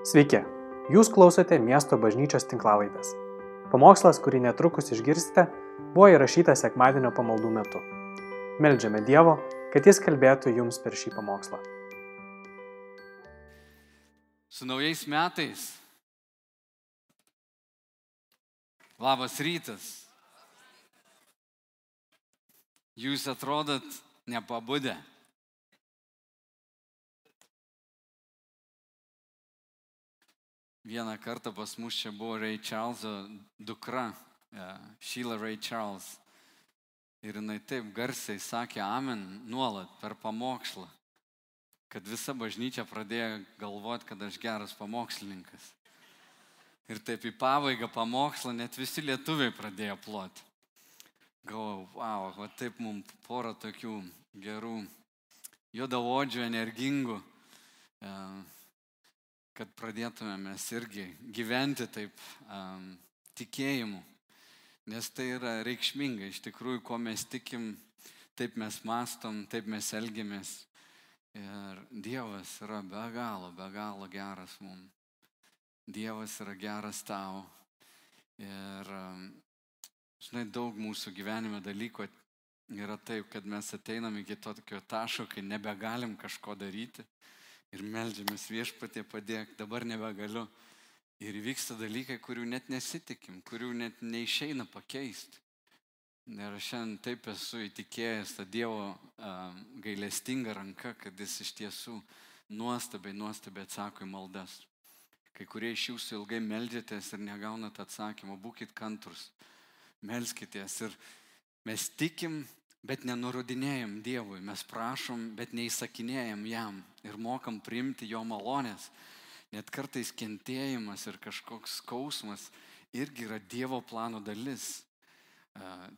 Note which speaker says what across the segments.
Speaker 1: Sveiki, jūs klausote miesto bažnyčios tinklavaitės. Pamokslas, kurį netrukus išgirsite, buvo įrašytas sekmadienio pamaldų metu. Meldžiame Dievo, kad Jis kalbėtų jums per šį pamokslą.
Speaker 2: Su naujais metais. Labas rytas. Jūs atrodot nepabudę. Vieną kartą pas mus čia buvo Ray Charleso dukra, Sheila Ray Charles. Ir jinai taip garsiai sakė Amen nuolat per pamokslą, kad visa bažnyčia pradėjo galvoti, kad aš geras pamokslininkas. Ir taip į pabaigą pamokslą net visi lietuviai pradėjo ploti. Galvoju, wow, va taip mums porą tokių gerų, juodavodžių, energingų. Uh, kad pradėtume mes irgi gyventi taip um, tikėjimu. Nes tai yra reikšminga, iš tikrųjų, ko mes tikim, taip mes mastom, taip mes elgiamės. Ir Dievas yra be galo, be galo geras mums. Dievas yra geras tau. Ir, žinai, daug mūsų gyvenime dalykų yra taip, kad mes ateinam iki tokio taško, kai nebegalim kažko daryti ir melžiamės viešpatė padėk, dabar nebegaliu. Ir vyksta dalykai, kurių net nesitikim, kurių net neišeina pakeisti. Ir aš šiandien taip esu įtikėjęs tą Dievo uh, gailestingą ranką, kad jis iš tiesų nuostabiai, nuostabiai atsako į maldas. Kai kurie iš jūsų ilgai melžiatės ir negaunat atsakymą, būkite kantrus, melskitės ir mes tikim bet nenurodinėjom Dievui, mes prašom, bet neįsakinėjom jam ir mokam priimti jo malonės. Net kartais kentėjimas ir kažkoks skausmas irgi yra Dievo plano dalis.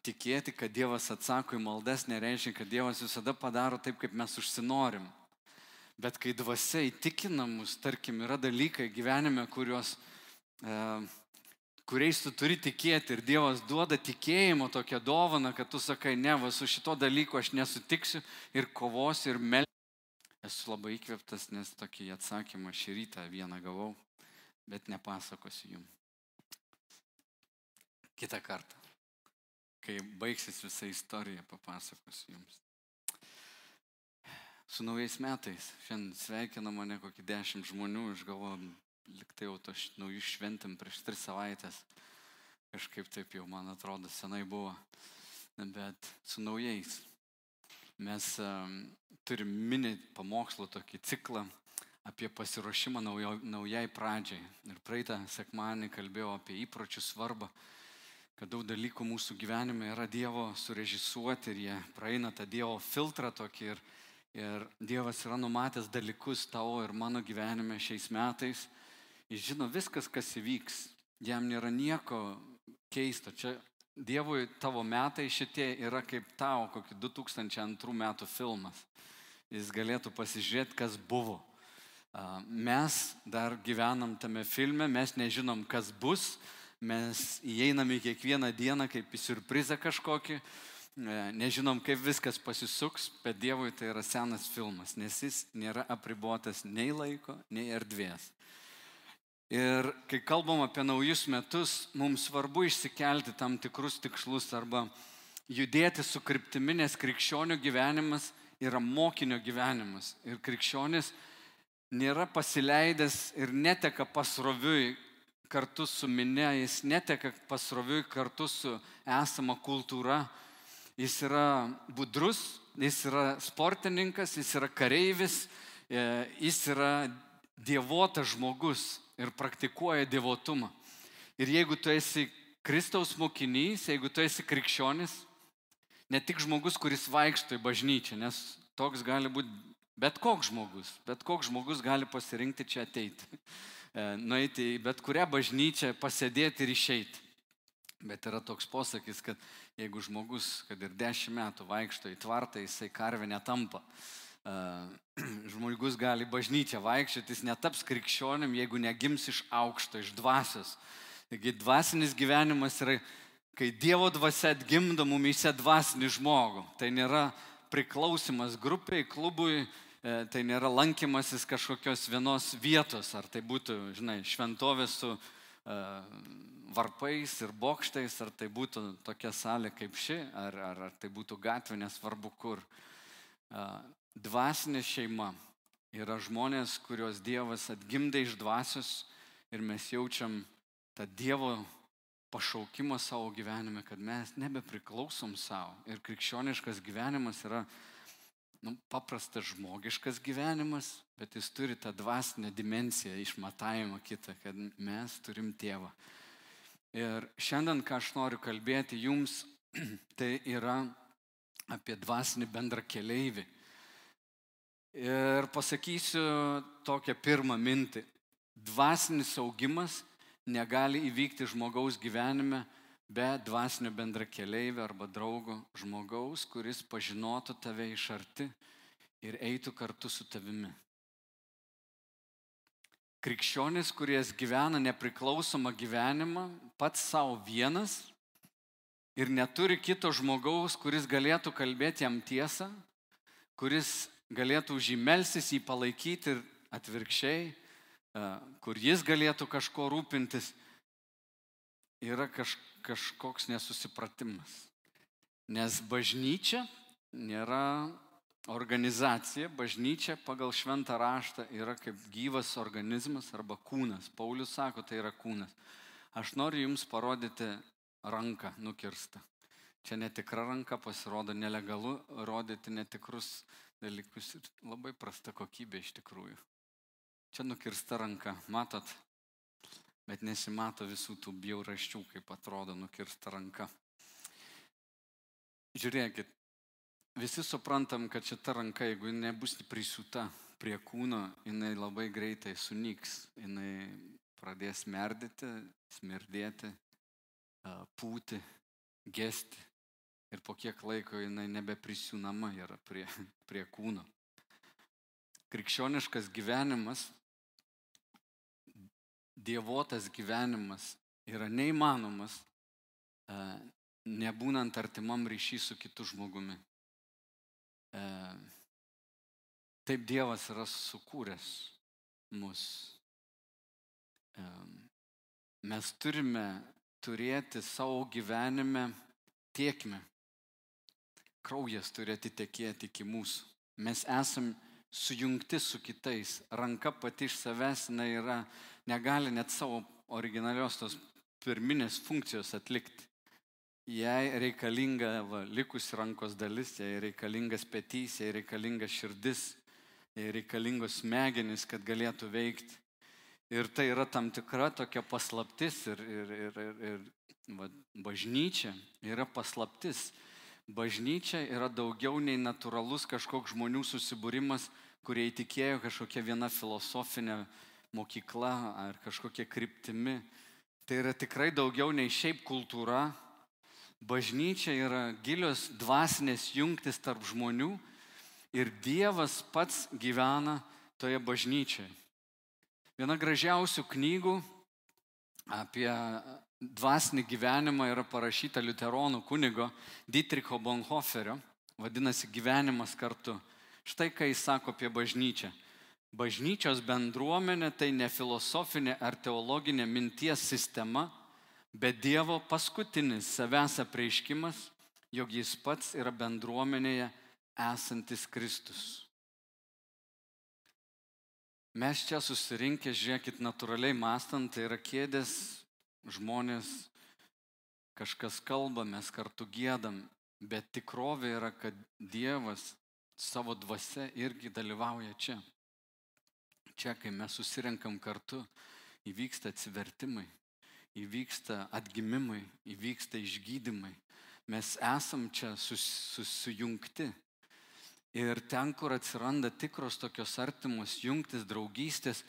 Speaker 2: Tikėti, kad Dievas atsako į maldas, nereiškia, kad Dievas visada padaro taip, kaip mes užsinorim. Bet kai dvasia įtikina mus, tarkim, yra dalykai gyvenime, kuriuos uh, kuriais tu turi tikėti ir Dievas duoda tikėjimo tokią dovaną, kad tu sakai, ne, va su šito dalyku aš nesutiksiu ir kovosiu ir melsiu. Esu labai įkvėptas, nes tokį atsakymą šį rytą vieną gavau, bet nepasakosiu jums. Kita kartą, kai baigsis visa istorija, papasakosiu jums. Su naujais metais, šiandien sveikina mane kokį dešimt žmonių, aš galvoju, liktai jau to naujų šventėm prieš tris savaitės. Kažkaip taip jau, man atrodo, senai buvo. Bet su naujais. Mes um, turim mini pamokslo tokį ciklą apie pasiruošimą naujo, naujai pradžiai. Ir praeitą sekmanį kalbėjau apie įpročių svarbą, kad daug dalykų mūsų gyvenime yra Dievo surežisuoti ir jie praeina tą Dievo filtrą tokį ir, ir Dievas yra numatęs dalykus tavo ir mano gyvenime šiais metais Jis žino viskas, kas įvyks. Jam nėra nieko keisto. Čia Dievui tavo metai šitie yra kaip tau kokį 2002 metų filmas. Jis galėtų pasižiūrėti, kas buvo. Mes dar gyvenam tame filme, mes nežinom, kas bus, mes įeinam į kiekvieną dieną kaip į surprizą kažkokį, e, nežinom, kaip viskas pasisuks, bet Dievui tai yra senas filmas, nes jis nėra apribuotas nei laiko, nei erdvės. Ir kai kalbam apie naujus metus, mums svarbu išsikelti tam tikrus tikslus arba judėti su kryptimi, nes krikščionių gyvenimas yra mokinio gyvenimas. Ir krikščionis nėra pasileidęs ir neteka pasroviui kartu su minė, jis neteka pasroviui kartu su esama kultūra. Jis yra budrus, jis yra sportininkas, jis yra kareivis, e, jis yra dievotas žmogus ir praktikuoja devotumą. Ir jeigu tu esi Kristaus mokinys, jeigu tu esi krikščionis, ne tik žmogus, kuris vaikšto į bažnyčią, nes toks gali būti bet koks žmogus, bet koks žmogus gali pasirinkti čia ateiti, e, nueiti į bet kurią bažnyčią, pasėdėti ir išeiti. Bet yra toks posakis, kad jeigu žmogus, kad ir dešimt metų vaikšto į tvartą, jisai karvė netampa. žmogus gali bažnyčią vaikščioti, jis netaps krikščionim, jeigu negims iš aukšto, iš dvasios. Taigi dvasinis gyvenimas yra, kai Dievo dvasia atgimdo mumise dvasinį žmogų. Tai nėra priklausimas grupiai, klubui, e, tai nėra lankymasis kažkokios vienos vietos, ar tai būtų, žinai, šventovė su varpais ir bokštais, ar tai būtų tokia salė kaip ši, ar, ar, ar tai būtų gatvė, nesvarbu kur. Dvasinė šeima yra žmonės, kuriuos Dievas atgimdė iš dvasios ir mes jaučiam tą Dievo pašaukimą savo gyvenime, kad mes nebepriklausom savo. Ir krikščioniškas gyvenimas yra nu, paprastas žmogiškas gyvenimas, bet jis turi tą dvasinę dimenciją, išmatavimą kitą, kad mes turim tėvą. Ir šiandien, ką aš noriu kalbėti jums, tai yra apie dvasinį bendrą keleivį. Ir pasakysiu tokią pirmą mintį. Dvasinis augimas negali įvykti žmogaus gyvenime be dvasinio bendra keleivio arba draugo žmogaus, kuris pažinotų tave iš arti ir eitų kartu su tavimi. Krikščionis, kuris gyvena nepriklausomą gyvenimą, pats savo vienas ir neturi kito žmogaus, kuris galėtų kalbėti jam tiesą, kuris galėtų žymelsis jį palaikyti ir atvirkščiai, kur jis galėtų kažko rūpintis, yra kaž, kažkoks nesusipratimas. Nes bažnyčia nėra organizacija, bažnyčia pagal šventą raštą yra kaip gyvas organizmas arba kūnas. Paulius sako, tai yra kūnas. Aš noriu Jums parodyti ranką nukirstą. Čia netikra ranka pasirodo nelegalu rodyti netikrus dalykus ir labai prasta kokybė iš tikrųjų. Čia nukirsta ranka, matot, bet nesimato visų tų bjauraščių, kaip atrodo nukirsta ranka. Žiūrėkit, visi suprantam, kad šita ranka, jeigu nebus prisiūta prie kūno, jinai labai greitai sunyks, jinai pradės merdėti, smirdėti, pūti, gesti ir po kiek laiko jinai nebeprisiūnama yra prie, prie kūno. Krikščioniškas gyvenimas dievotas gyvenimas yra neįmanomas, e, nebūnant artimam ryšy su kitu žmogumi. E, taip Dievas yra sukūręs mus. E, mes turime turėti savo gyvenime tiekmę. Kraujas turi atitekėti iki mūsų. Mes esame sujungti su kitais. Ranka pati iš savęs yra negali net savo originalios tos pirminės funkcijos atlikti. Jai reikalinga va, likusi rankos dalis, jai reikalingas petys, jai reikalinga širdis, jai reikalingos smegenys, kad galėtų veikti. Ir tai yra tam tikra tokia paslaptis ir, ir, ir, ir, ir va, bažnyčia yra paslaptis. Bažnyčia yra daugiau nei natūralus kažkoks žmonių susibūrimas, kurie įtikėjo kažkokia viena filosofinė mokykla ar kažkokia kryptimi. Tai yra tikrai daugiau nei šiaip kultūra. Bažnyčia yra gilios dvasinės jungtis tarp žmonių ir Dievas pats gyvena toje bažnyčioje. Viena gražiausių knygų apie dvasinį gyvenimą yra parašyta Luteronų kunigo Dietricho Bonhoferio, vadinasi gyvenimas kartu. Štai ką jis sako apie bažnyčią. Bažnyčios bendruomenė tai ne filosofinė ar teologinė minties sistema, bet Dievo paskutinis savęs apreiškimas, jog jis pats yra bendruomenėje esantis Kristus. Mes čia susirinkę, žiūrėkit, natūraliai mastant, tai yra kėdės, žmonės, kažkas kalba, mes kartu gėdam, bet tikrovė yra, kad Dievas savo dvasia irgi dalyvauja čia. Čia, kai mes susirenkam kartu, įvyksta atsivertimai, įvyksta atgimimai, įvyksta išgydymai. Mes esam čia sus, susijungti. Ir ten, kur atsiranda tikros tokios artimos jungtis, draugystės,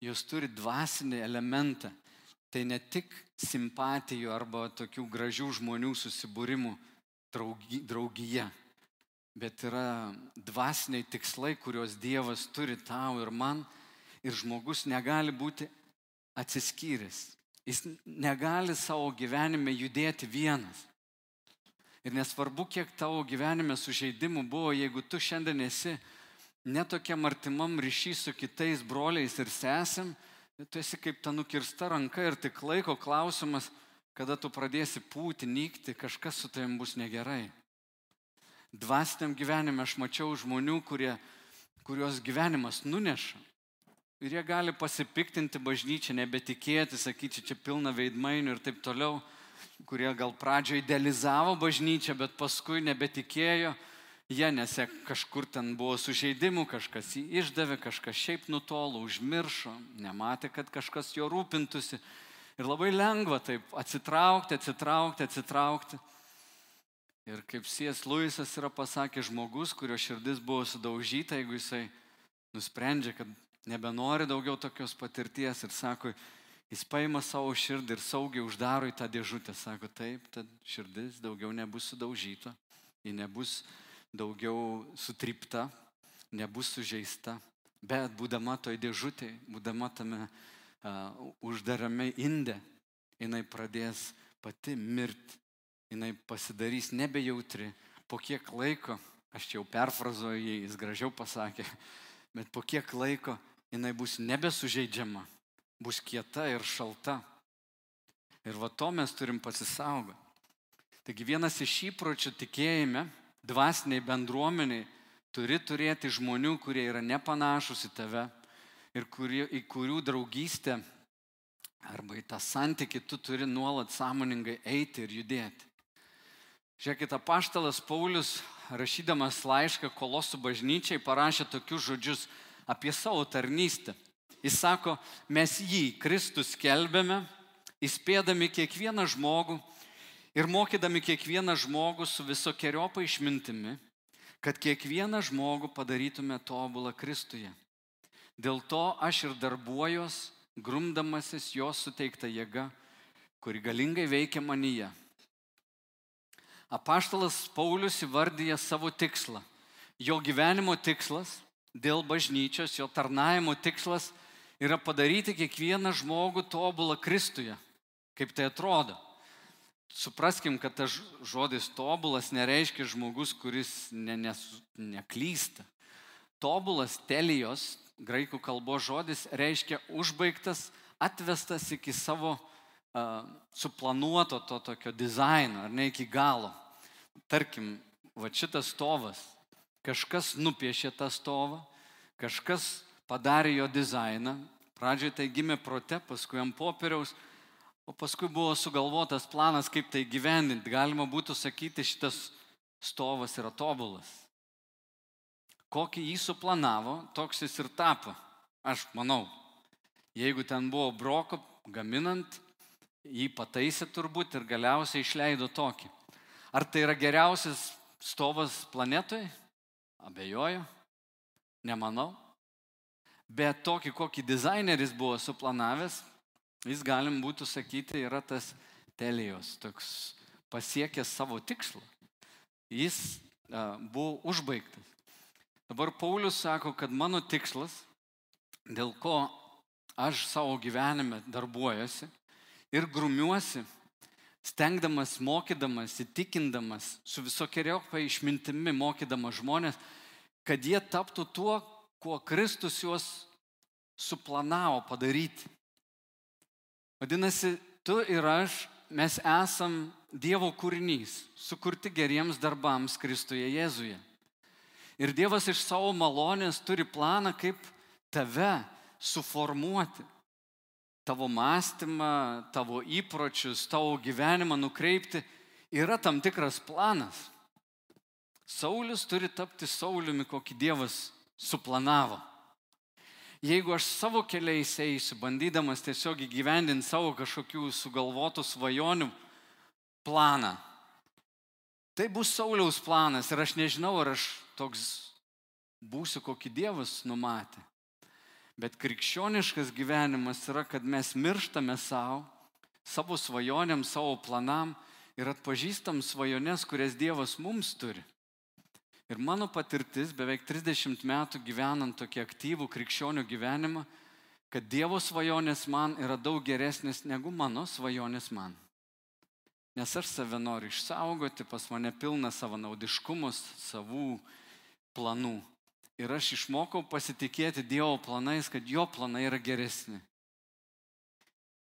Speaker 2: jos turi dvasinį elementą. Tai ne tik simpatijų arba tokių gražių žmonių susibūrimų draugija, bet yra dvasiniai tikslai, kuriuos Dievas turi tau ir man ir žmogus negali būti atsiskyręs. Jis negali savo gyvenime judėti vienas. Ir nesvarbu, kiek tavo gyvenime sužeidimų buvo, jeigu tu šiandien esi netokiam artimam ryšy su kitais broliais ir sesėm, tu esi kaip ta nukirsta ranka ir tik laiko klausimas, kada tu pradėsi pūti, nykti, kažkas su tavim bus negerai. Dvasiniam gyvenime aš mačiau žmonių, kurie, kurios gyvenimas nuneša. Ir jie gali pasipiktinti bažnyčią, nebetikėti, sakyti, čia pilna veidmainių ir taip toliau, kurie gal pradžioje idealizavo bažnyčią, bet paskui nebetikėjo jie kažkur ten buvo sužeidimų, kažkas jį išdavė, kažkas šiaip nutolo, užmiršo, nematė, kad kažkas jo rūpintusi. Ir labai lengva taip atsitraukti, atsitraukti, atsitraukti. Ir kaip Sijas Luisas yra pasakęs žmogus, kurio širdis buvo sudaužyta, jeigu jisai nusprendžia, kad nebenori daugiau tokios patirties ir sako, jis paima savo širdį ir saugiai uždaro į tą dėžutę. Sako, taip, ta širdis daugiau nebus sudaužyta, ji nebus daugiau sutripta, nebus sužeista, bet būdama toj dėžutėje, būdama tame uh, uždarame inde, jinai pradės pati mirti, jinai pasidarys nebejautri, po kiek laiko, aš jau perfrazuoju jį, jis gražiau pasakė, bet po kiek laiko jinai bus nebesužeidžiama, bus kieta ir šalta. Ir va to mes turim pasisaugoti. Taigi vienas iš įpročių tikėjime, dvasiniai bendruomeniai, turi turėti žmonių, kurie yra nepanašus į tave ir kurie, į kurių draugystę arba į tą santyki tu turi nuolat sąmoningai eiti ir judėti. Žiūrėkit, apaštalas Paulius, rašydamas laišką kolosų bažnyčiai, parašė tokius žodžius apie savo tarnystę. Jis sako, mes jį, Kristus, kelbėme, įspėdami kiekvieną žmogų ir mokydami kiekvieną žmogų su visokiojopa išmintimi, kad kiekvieną žmogų padarytume tobulą Kristuje. Dėl to aš ir darbuojos, grumdamasis jos suteikta jėga, kuri galingai veikia manyje. Apaštalas Paulius įvardyja savo tikslą. Jo gyvenimo tikslas dėl bažnyčios, jo tarnavimo tikslas yra padaryti kiekvieną žmogų tobulą Kristuje. Kaip tai atrodo? Supraskim, kad tas žodis tobulas nereiškia žmogus, kuris ne, ne, neklysta. Tobulas telijos, graikų kalbos žodis, reiškia užbaigtas, atvestas iki savo uh, suplanuoto to tokio dizaino, ar ne iki galo. Tarkim, va šitas stovas, kažkas nupiešė tą stovą, kažkas padarė jo dizainą, pradžioje tai gimė prote, paskui ant popieriaus, o paskui buvo sugalvotas planas, kaip tai gyvendinti. Galima būtų sakyti, šitas stovas yra tobulas. Kokį jį suplanavo, toks jis ir tapo. Aš manau, jeigu ten buvo broko gaminant, jį pataisė turbūt ir galiausiai išleido tokį. Ar tai yra geriausias stovas planetoje? Abejoju. Nemanau. Bet tokį, kokį dizaineris buvo suplanavęs, jis galim būtų sakyti yra tas telijos, toks pasiekęs savo tikslą. Jis a, buvo užbaigtas. Dabar Paulius sako, kad mano tikslas, dėl ko aš savo gyvenime darbuojuosi ir grumiuosi, stengdamas, mokydamas, įtikindamas, su visokiojopai išmintimi mokydamas žmonės, kad jie taptų tuo, kuo Kristus juos suplanavo padaryti. Vadinasi, tu ir aš, mes esam Dievo kūrinys, sukurti geriems darbams Kristuje Jėzuje. Ir Dievas iš savo malonės turi planą, kaip tave suformuoti. Tavo mąstymą, tavo įpročius, tavo gyvenimą nukreipti. Yra tam tikras planas. Saulis turi tapti Sauliumi, kokį Dievas suplanavo. Jeigu aš savo keliais eisiu, bandydamas tiesiog įgyvendinti savo kažkokių sugalvotų svajonių planą, tai bus Sauliaus planas ir aš nežinau, ar aš toks būsiu, kokį Dievas numatė. Bet krikščioniškas gyvenimas yra, kad mes mirštame savo, savo svajonėm, savo planam ir atpažįstam svajones, kurias Dievas mums turi. Ir mano patirtis beveik 30 metų gyvenant tokį aktyvų krikščionių gyvenimą, kad Dievo svajonės man yra daug geresnės negu mano svajonės man. Nes aš save noriu išsaugoti, pas mane pilna savanaudiškumus, savų planų. Ir aš išmokau pasitikėti Dievo planais, kad jo planai yra geresni.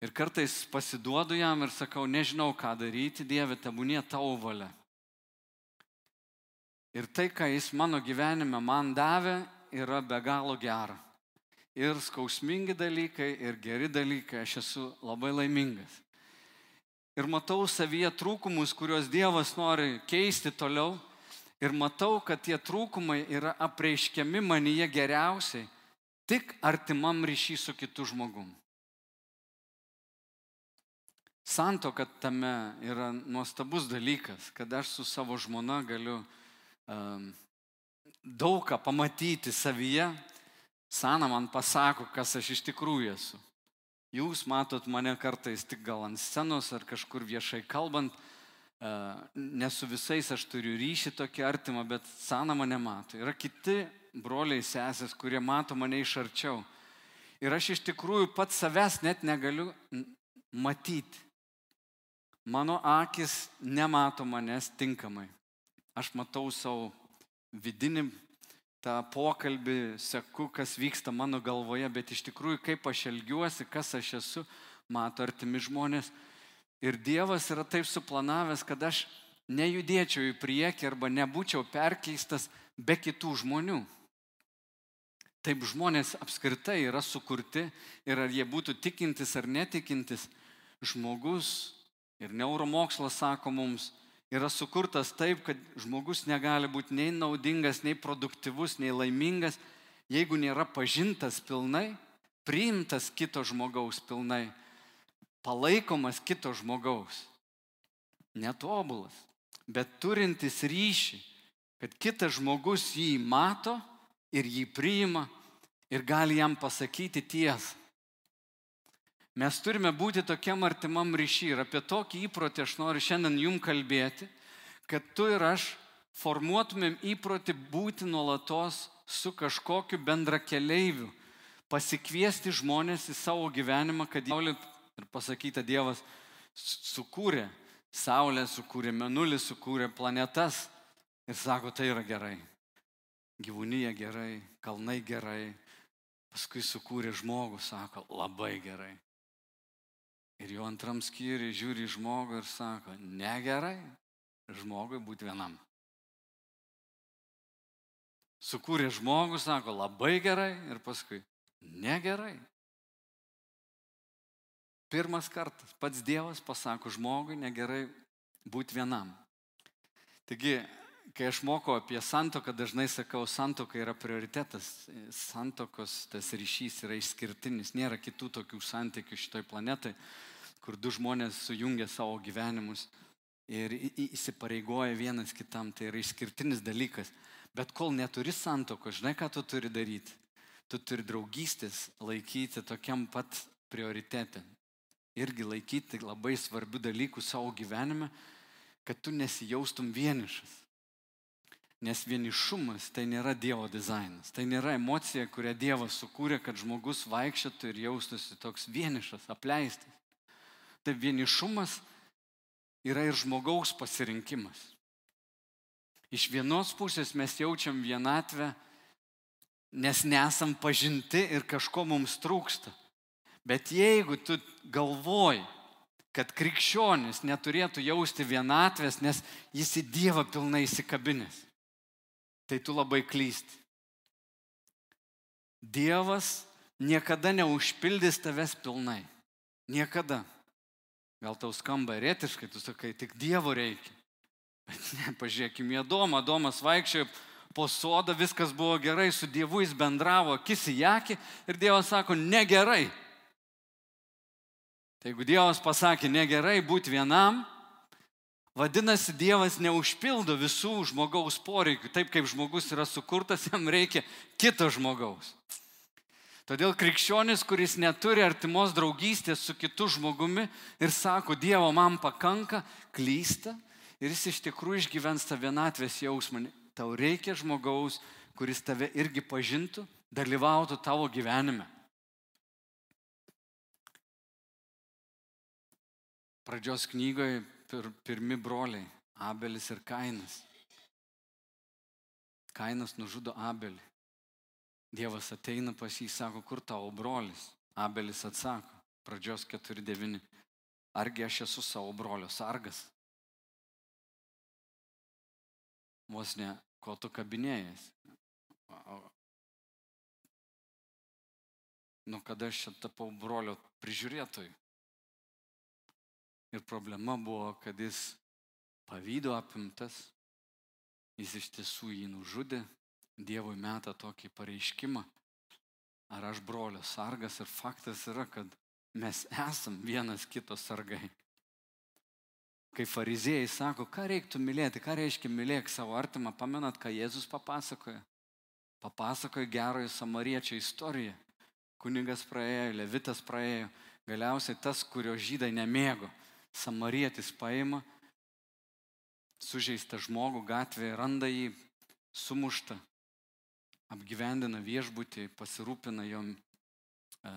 Speaker 2: Ir kartais pasiduodu jam ir sakau, nežinau, ką daryti, Dieve, tebūnė tavo valia. Ir tai, ką jis mano gyvenime man davė, yra be galo gera. Ir skausmingi dalykai, ir geri dalykai, aš esu labai laimingas. Ir matau savyje trūkumus, kuriuos Dievas nori keisti toliau. Ir matau, kad tie trūkumai yra apreiškiami manyje geriausiai tik artimam ryšy su kitu žmogumi. Santoka tame yra nuostabus dalykas, kad aš su savo žmona galiu daug ką pamatyti savyje. Sana man pasako, kas aš iš tikrųjų esu. Jūs matot mane kartais tik gal ant scenos ar kažkur viešai kalbant, uh, ne su visais aš turiu ryšį tokį artimą, bet Sana mane mato. Yra kiti broliai sesės, kurie mato mane iš arčiau. Ir aš iš tikrųjų pats savęs net negaliu matyti. Mano akis nemato manęs tinkamai. Aš matau savo vidinį tą pokalbį, seku, kas vyksta mano galvoje, bet iš tikrųjų kaip aš elgiuosi, kas aš esu, mato artimi žmonės. Ir Dievas yra taip suplanavęs, kad aš nejudėčiau į priekį arba nebūčiau perkeistas be kitų žmonių. Taip žmonės apskritai yra sukurti ir ar jie būtų tikintis ar netikintis, žmogus Ir neuromokslas sako mums, yra sukurtas taip, kad žmogus negali būti nei naudingas, nei produktyvus, nei laimingas, jeigu nėra pažintas pilnai, priimtas kito žmogaus pilnai, palaikomas kito žmogaus. Netobulas, bet turintis ryšį, kad kitas žmogus jį mato ir jį priima ir gali jam pasakyti tiesą. Mes turime būti tokiam artimam ryšy ir apie tokį įprotį aš noriu šiandien jum kalbėti, kad tu ir aš formuotumėm įprotį būti nuolatos su kažkokiu bendra keleiviu, pasikviesti žmonės į savo gyvenimą, kad Saulė, ir pasakyta Dievas, sukūrė Saulę, sukūrė Menulį, sukūrė planetas ir sako, tai yra gerai. Gyvūnyje gerai, kalnai gerai, paskui sukūrė žmogų, sako, labai gerai. Ir jo antram skyriui žiūri žmogų ir sako, negerai žmogui būti vienam. Sukūrė žmogų, sako, labai gerai ir paskui negerai. Pirmas kartas pats Dievas pasako žmogui negerai būti vienam. Taigi, kai aš mokau apie santoką, dažnai sakau, santoka yra prioritetas. Santokos tas ryšys yra išskirtinis, nėra kitų tokių santykių šitoj planetai kur du žmonės sujungia savo gyvenimus ir įsipareigoja vienas kitam, tai yra išskirtinis dalykas. Bet kol neturi santoko, žinai, ką tu turi daryti? Tu turi draugystės laikyti tokiam pat prioritete. Irgi laikyti labai svarbių dalykų savo gyvenime, kad tu nesijaustum vienišas. Nes vienišumas tai nėra Dievo dizainas, tai nėra emocija, kurią Dievas sukūrė, kad žmogus vaikščiotų ir jaustųsi toks vienišas, apleistas. Tai vienišumas yra ir žmogaus pasirinkimas. Iš vienos pusės mes jaučiam vienatvę, nes nesam pažinti ir kažko mums trūksta. Bet jeigu tu galvoji, kad krikščionis neturėtų jausti vienatvės, nes jis į Dievą pilnai įsikabinės, tai tu labai klysti. Dievas niekada neužpildys tavęs pilnai. Niekada. Gal tau skamba eretiškai, tu sakai, tik Dievo reikia. Bet ne, pažiūrėkime Adomą. Adomas vaikščiojo po sodą, viskas buvo gerai, su Dievu jis bendravo akis į akį ir Dievas sako, negerai. Tai jeigu Dievas pasakė negerai būti vienam, vadinasi, Dievas neužpildo visų žmogaus poreikių. Taip kaip žmogus yra sukurtas, jam reikia kito žmogaus. Todėl krikščionis, kuris neturi artimos draugystės su kitu žmogumi ir sako, Dievo man pakanka, klysta ir jis iš tikrųjų išgyvens tą vienatvės jausmą. Tau reikia žmogaus, kuris tave irgi pažintų, dalyvautų tavo gyvenime. Pradžios knygoje pir, pirmi broliai - Abelis ir Kainas. Kainas nužudo Abelį. Dievas ateina pas jį, sako, kur tavo brolis? Abelis atsako, pradžios 4.9. Argi aš esu savo brolio sargas? Vos ne, ko tu kabinėjai. Nu, kada aš čia tapau brolio prižiūrėtojui. Ir problema buvo, kad jis pavydo apimtas, jis iš tiesų jį nužudė, Dievui meta tokį pareiškimą, ar aš brolio sargas ir faktas yra, kad mes esam vienas kito sargai. Kai fariziejai sako, ką reiktų mylėti, ką reiškia mylėk savo artimą, pamenat, ką Jėzus papasakoja? Papasakoja gerojo samariečio istoriją. Kuningas praėjo, levitas praėjo, galiausiai tas, kurio žydai nemėgo, samarietis paima, sužeista žmogų gatvėje, randa jį, sumuštą, apgyvendina viešbutį, pasirūpina jom e,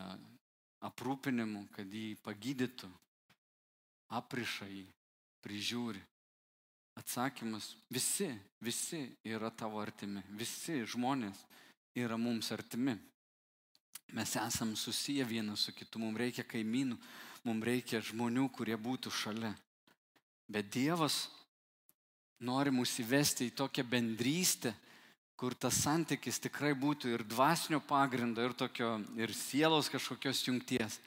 Speaker 2: aprūpinimu, kad jį pagydytų, apriša jį, prižiūri. Atsakymas - visi, visi yra tavo artimi, visi žmonės yra mums artimi. Mes esam susiję vienas su kitu, mums reikia kaimynų, mums reikia žmonių, kurie būtų šalia. Bet Dievas nori mus įvesti į tokią bendrystę, kur tas santykis tikrai būtų ir dvasinio pagrindo, ir tokio, ir sielos kažkokios jungties.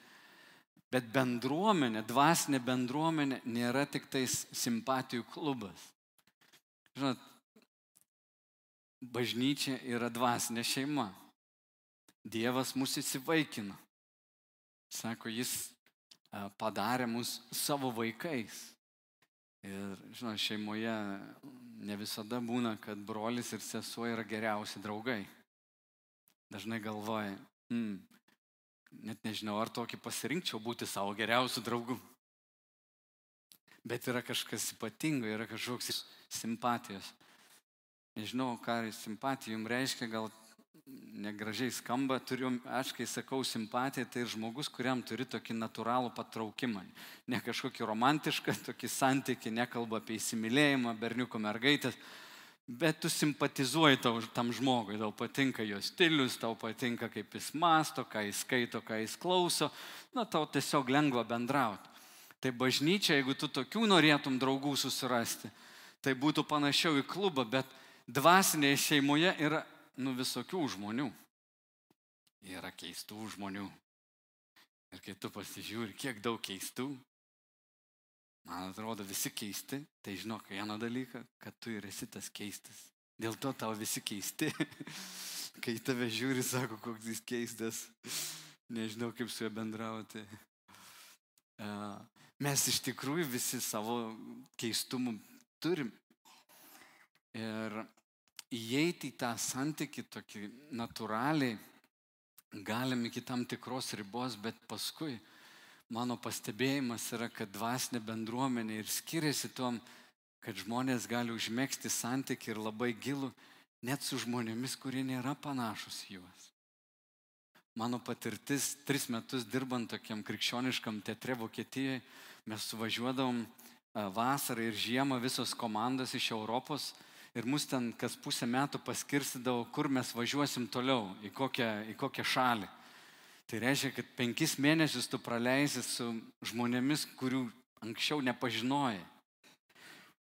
Speaker 2: Bet bendruomenė, dvasinė bendruomenė nėra tik tais simpatijų klubas. Žinot, bažnyčia yra dvasinė šeima. Dievas mus įsivaikino. Sako, jis padarė mus savo vaikais. Ir, žinot, šeimoje ne visada būna, kad brolis ir sesuo yra geriausi draugai. Dažnai galvoja, hmm, net nežinau, ar tokį pasirinkčiau būti savo geriausiu draugu. Bet yra kažkas ypatingo, yra kažkoks simpatijos. Nežinau, ką simpatija jums reiškia, gal negražiai skamba, turiu, aš kai sakau simpatija, tai žmogus, kuriam turi tokį natūralų patraukimą. Ne kažkokį romantišką tokį santyki, nekalba apie įsimylėjimą, berniuko mergaitės, bet tu simpatizuoji tau, tam žmogui, tau patinka jo stilius, tau patinka, kaip jis masto, ką jis skaito, ką jis klauso, na tau tiesiog lengva bendrauti. Tai bažnyčia, jeigu tu tokių norėtum draugų susirasti, tai būtų panašiau į klubą, bet dvasinėje šeimoje yra nu visokių žmonių. Yra keistų žmonių. Ir kai tu pasižiūri, kiek daug keistų, man atrodo, visi keisti, tai žinok vieną dalyką, kad tu ir esi tas keistas. Dėl to tau visi keisti. kai tave žiūri, sako, koks jis keistas, nežinau, kaip su juo bendrauti. Mes iš tikrųjų visi savo keistumų turim. Ir įeiti į tą santyki tokį natūraliai, galim iki tam tikros ribos, bet paskui mano pastebėjimas yra, kad dvasinė bendruomenė ir skiriasi tom, kad žmonės gali užmėgsti santyki ir labai gilų, net su žmonėmis, kurie nėra panašus juos. Mano patirtis, tris metus dirbant tokiam krikščioniškam teatre Vokietijoje, mes suvažiuodavom vasarą ir žiemą visos komandos iš Europos ir mus ten kas pusę metų paskirstydavo, kur mes važiuosim toliau, į kokią, į kokią šalį. Tai reiškia, kad penkis mėnesius tu praleisi su žmonėmis, kurių anksčiau nepažinojai.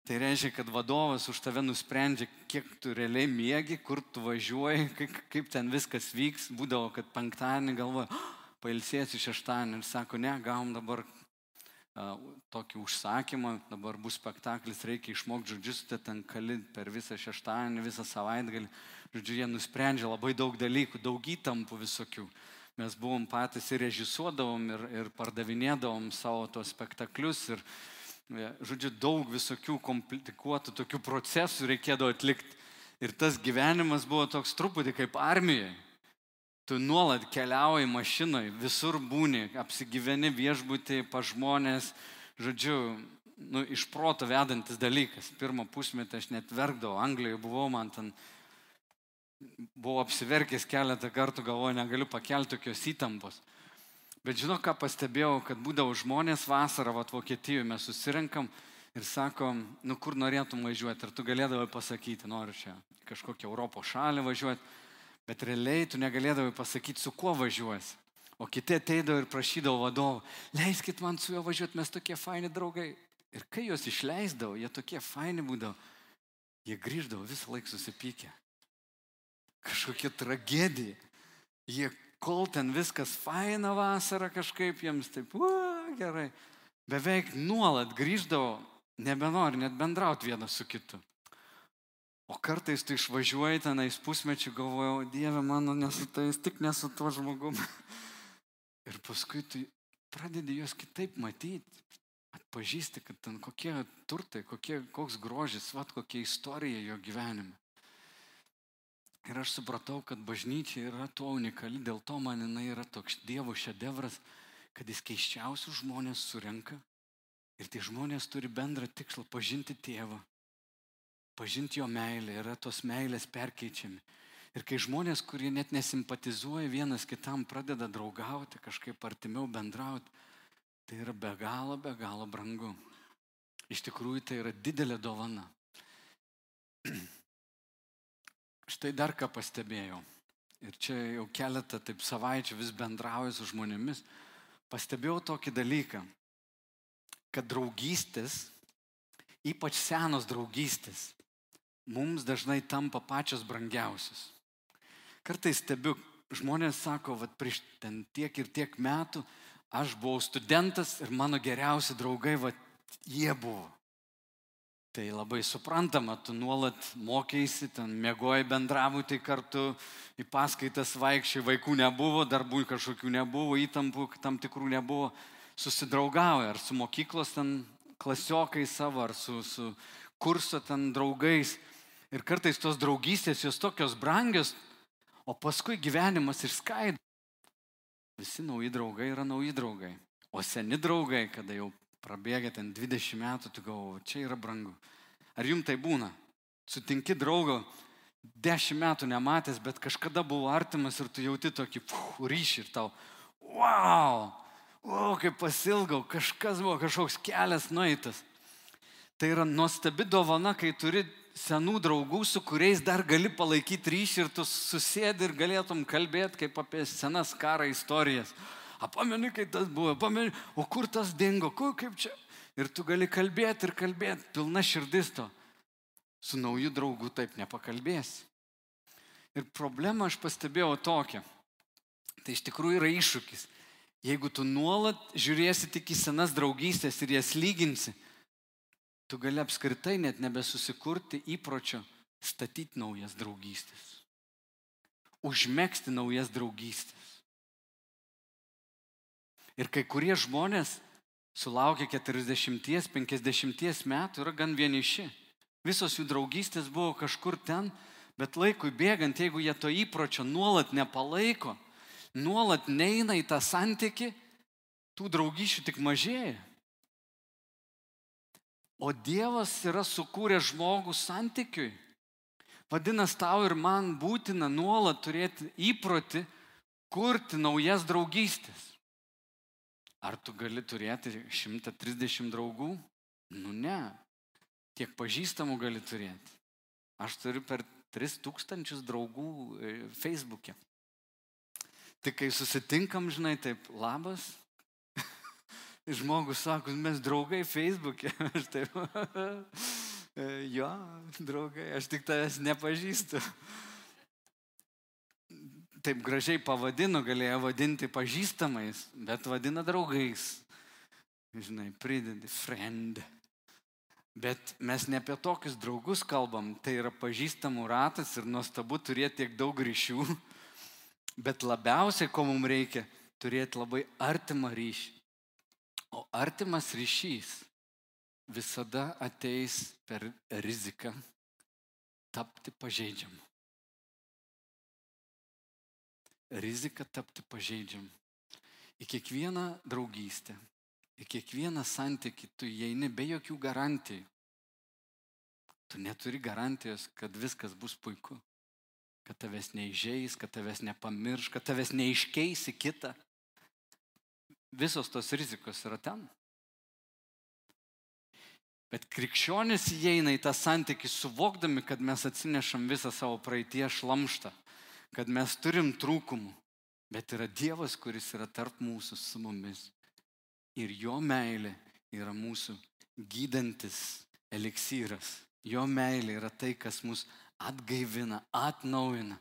Speaker 2: Tai reiškia, kad vadovas už tave nusprendžia, kiek tu realiai mėgi, kur tu važiuoji, kaip, kaip ten viskas vyks. Būdavo, kad penktadienį galvoja, oh, pailsėsiu šeštadienį ir sako, ne, gavom dabar tokį užsakymą, dabar bus spektaklis, reikia išmokti žodžius, tai ten kali per visą šeštadienį, visą savaitgalį. Žodžiu, jie nusprendžia labai daug dalykų, daug įtampų visokių. Mes buvom patys ir režisuodavom, ir, ir pardavinėdavom savo tos spektaklius, ir, e, žodžiu, daug visokių komplikuotų tokių procesų reikėdavo atlikti. Ir tas gyvenimas buvo toks truputį kaip armijoje. Tu nuolat keliauji mašinai, visur būni, apsigyveni viešbutį, pa žmonės, žodžiu, nu, iš proto vedantis dalykas. Pirmą pusmetį aš net verkdavau, Anglijoje buvau, man ten buvau apsiverkęs keletą kartų, galvoju, negaliu pakelti tokios įtampos. Bet žinau, ką pastebėjau, kad būdavo žmonės vasarą, va, Vokietijoje mes susirinkam ir sakom, nu kur norėtum važiuoti, ir tu galėdavai pasakyti, noriu čia kažkokią Europos šalį važiuoti Bet realiai tu negalėdavai pasakyti, su kuo važiuosi. O kiti ateidavo ir prašydavo vadovo, leiskit man su juo važiuoti, mes tokie faini draugai. Ir kai juos išleisdavo, jie tokie faini būdavo, jie grįždavo visą laiką susipykę. Kažkokia tragedija. Jie, kol ten viskas faina vasara kažkaip jiems taip, u, gerai. Beveik nuolat grįždavo, nebenori net bendrauti vienas su kitu. O kartais tu išvažiuoji tenais pusmečių, galvojau, Dieve mano, nesu tais, tik nesu tuo žmogumi. Ir paskui tu pradedi juos kitaip matyti, atpažįsti, kad ten kokie turtai, kokie, koks grožis, vat kokia istorija jo gyvenime. Ir aš supratau, kad bažnyčia yra tuo unikali, dėl to man jinai yra toks Dievo šedevras, kad jis keiščiausius žmonės surenka ir tie žmonės turi bendrą tikslą pažinti tėvą, pažinti jo meilę, yra tos meilės perkeičiami. Ir kai žmonės, kurie net nesimpatizuoja vienas kitam, pradeda draugauti, kažkaip artimiau bendrauti, tai yra be galo, be galo brangu. Iš tikrųjų tai yra didelė dovana. Štai dar ką pastebėjau. Ir čia jau keletą taip savaičių vis bendrauju su žmonėmis. Pastebėjau tokį dalyką, kad draugystės, ypač senos draugystės, mums dažnai tampa pačios brangiausios. Kartais stebiu, žmonės sako, kad prieš ten tiek ir tiek metų aš buvau studentas ir mano geriausi draugai, va, jie buvo. Tai labai suprantama, tu nuolat mokėsi, ten mėgoji bendrabutai kartu, į paskaitas vaikščiai, vaikų nebuvo, darbų kažkokių nebuvo, įtampų tam tikrų nebuvo, susidraugauja ar su mokyklos ten klasiokai savo, ar su, su kurso ten draugais. Ir kartais tos draugystės jos tokios brangios, o paskui gyvenimas išskaido. Visi nauji draugai yra nauji draugai. O seni draugai, kada jau prabėga ten 20 metų, tu galvo, čia yra brangu. Ar jums tai būna? Sutinki draugo, 10 metų nematęs, bet kažkada buvo artimas ir tu jauti tokį puf, ryšį ir tau, wow, o kaip pasilgau, kažkas buvo, kažkoks kelias nueitas. Tai yra nuostabi dovana, kai turi senų draugų, su kuriais dar gali palaikyti ryšį ir tu susėdi ir galėtum kalbėti kaip apie senas karo istorijas. Apameni, kai tas buvo, apameni, o kur tas dingo, kur kaip čia. Ir tu gali kalbėti ir kalbėti, pilna širdis to. Su nauju draugu taip nepakalbėsi. Ir problemą aš pastebėjau tokią. Tai iš tikrųjų yra iššūkis. Jeigu tu nuolat žiūrėsi tik į senas draugystės ir jas lyginsi, tu gali apskritai net nebesusikurti įpročio statyti naujas draugystės. Užmėgsti naujas draugystės. Ir kai kurie žmonės sulaukia 40-50 metų yra gan vieniši. Visos jų draugystės buvo kažkur ten, bet laikui bėgant, jeigu jie to įpročio nuolat nepalaiko, nuolat neina į tą santyki, tų draugyšių tik mažėja. O Dievas yra sukūręs žmogų santykiui. Vadinasi, tau ir man būtina nuolat turėti įprotį kurti naujas draugystės. Ar tu gali turėti 130 draugų? Nu ne. Tiek pažįstamų gali turėti. Aš turiu per 3000 draugų e, Facebook'e. Tik kai susitinkam, žinai, taip, labas, žmogus sako, mes draugai Facebook'e. Aš taip, jo, draugai, aš tik tavęs nepažįstu. Taip gražiai pavadino, galėjo vadinti pažįstamais, bet vadina draugais. Žinai, pridedi friend. Bet mes ne apie tokius draugus kalbam, tai yra pažįstamų ratas ir nuostabu turėti tiek daug ryšių. Bet labiausiai, ko mums reikia, turėti labai artimą ryšį. O artimas ryšys visada ateis per riziką tapti pažeidžiamu. Rizika tapti pažeidžiamu. Į kiekvieną draugystę, į kiekvieną santyki tu įeini be jokių garantijų. Tu neturi garantijos, kad viskas bus puiku, kad tavęs neižeis, kad tavęs nepamirš, kad tavęs neiškeisi kitą visos tos rizikos yra ten. Bet krikščionis įeina į tą santykį suvokdami, kad mes atsinešam visą savo praeitie šlamštą, kad mes turim trūkumų, bet yra Dievas, kuris yra tarp mūsų su mumis. Ir jo meilė yra mūsų gydantis eliksyras. Jo meilė yra tai, kas mus atgaivina, atnaujina.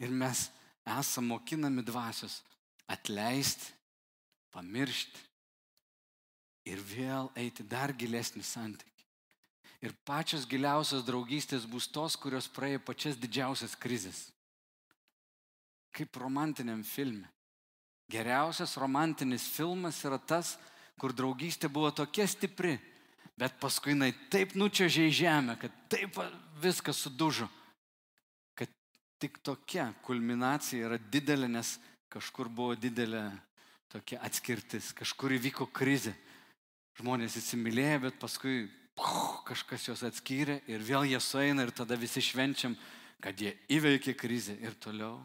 Speaker 2: Ir mes esame mokinami dvasios atleisti, pamiršti ir vėl eiti dar gilesnį santykį. Ir pačios giliausios draugystės bus tos, kurios praėjo pačias didžiausias krizės. Kaip romantiniam filme. Geriausias romantinis filmas yra tas, kur draugystė buvo tokia stipri, bet paskui jinai taip nučiažė į žemę, kad taip viskas sudužo, kad tik tokia kulminacija yra didelė, nes kažkur buvo didelė tokia atskirtis, kažkur įvyko krizė. Žmonės įsimylėjo, bet paskui puh, kažkas juos atskyrė ir vėl jie sueina ir tada visi švenčiam, kad jie įveikė krizę ir toliau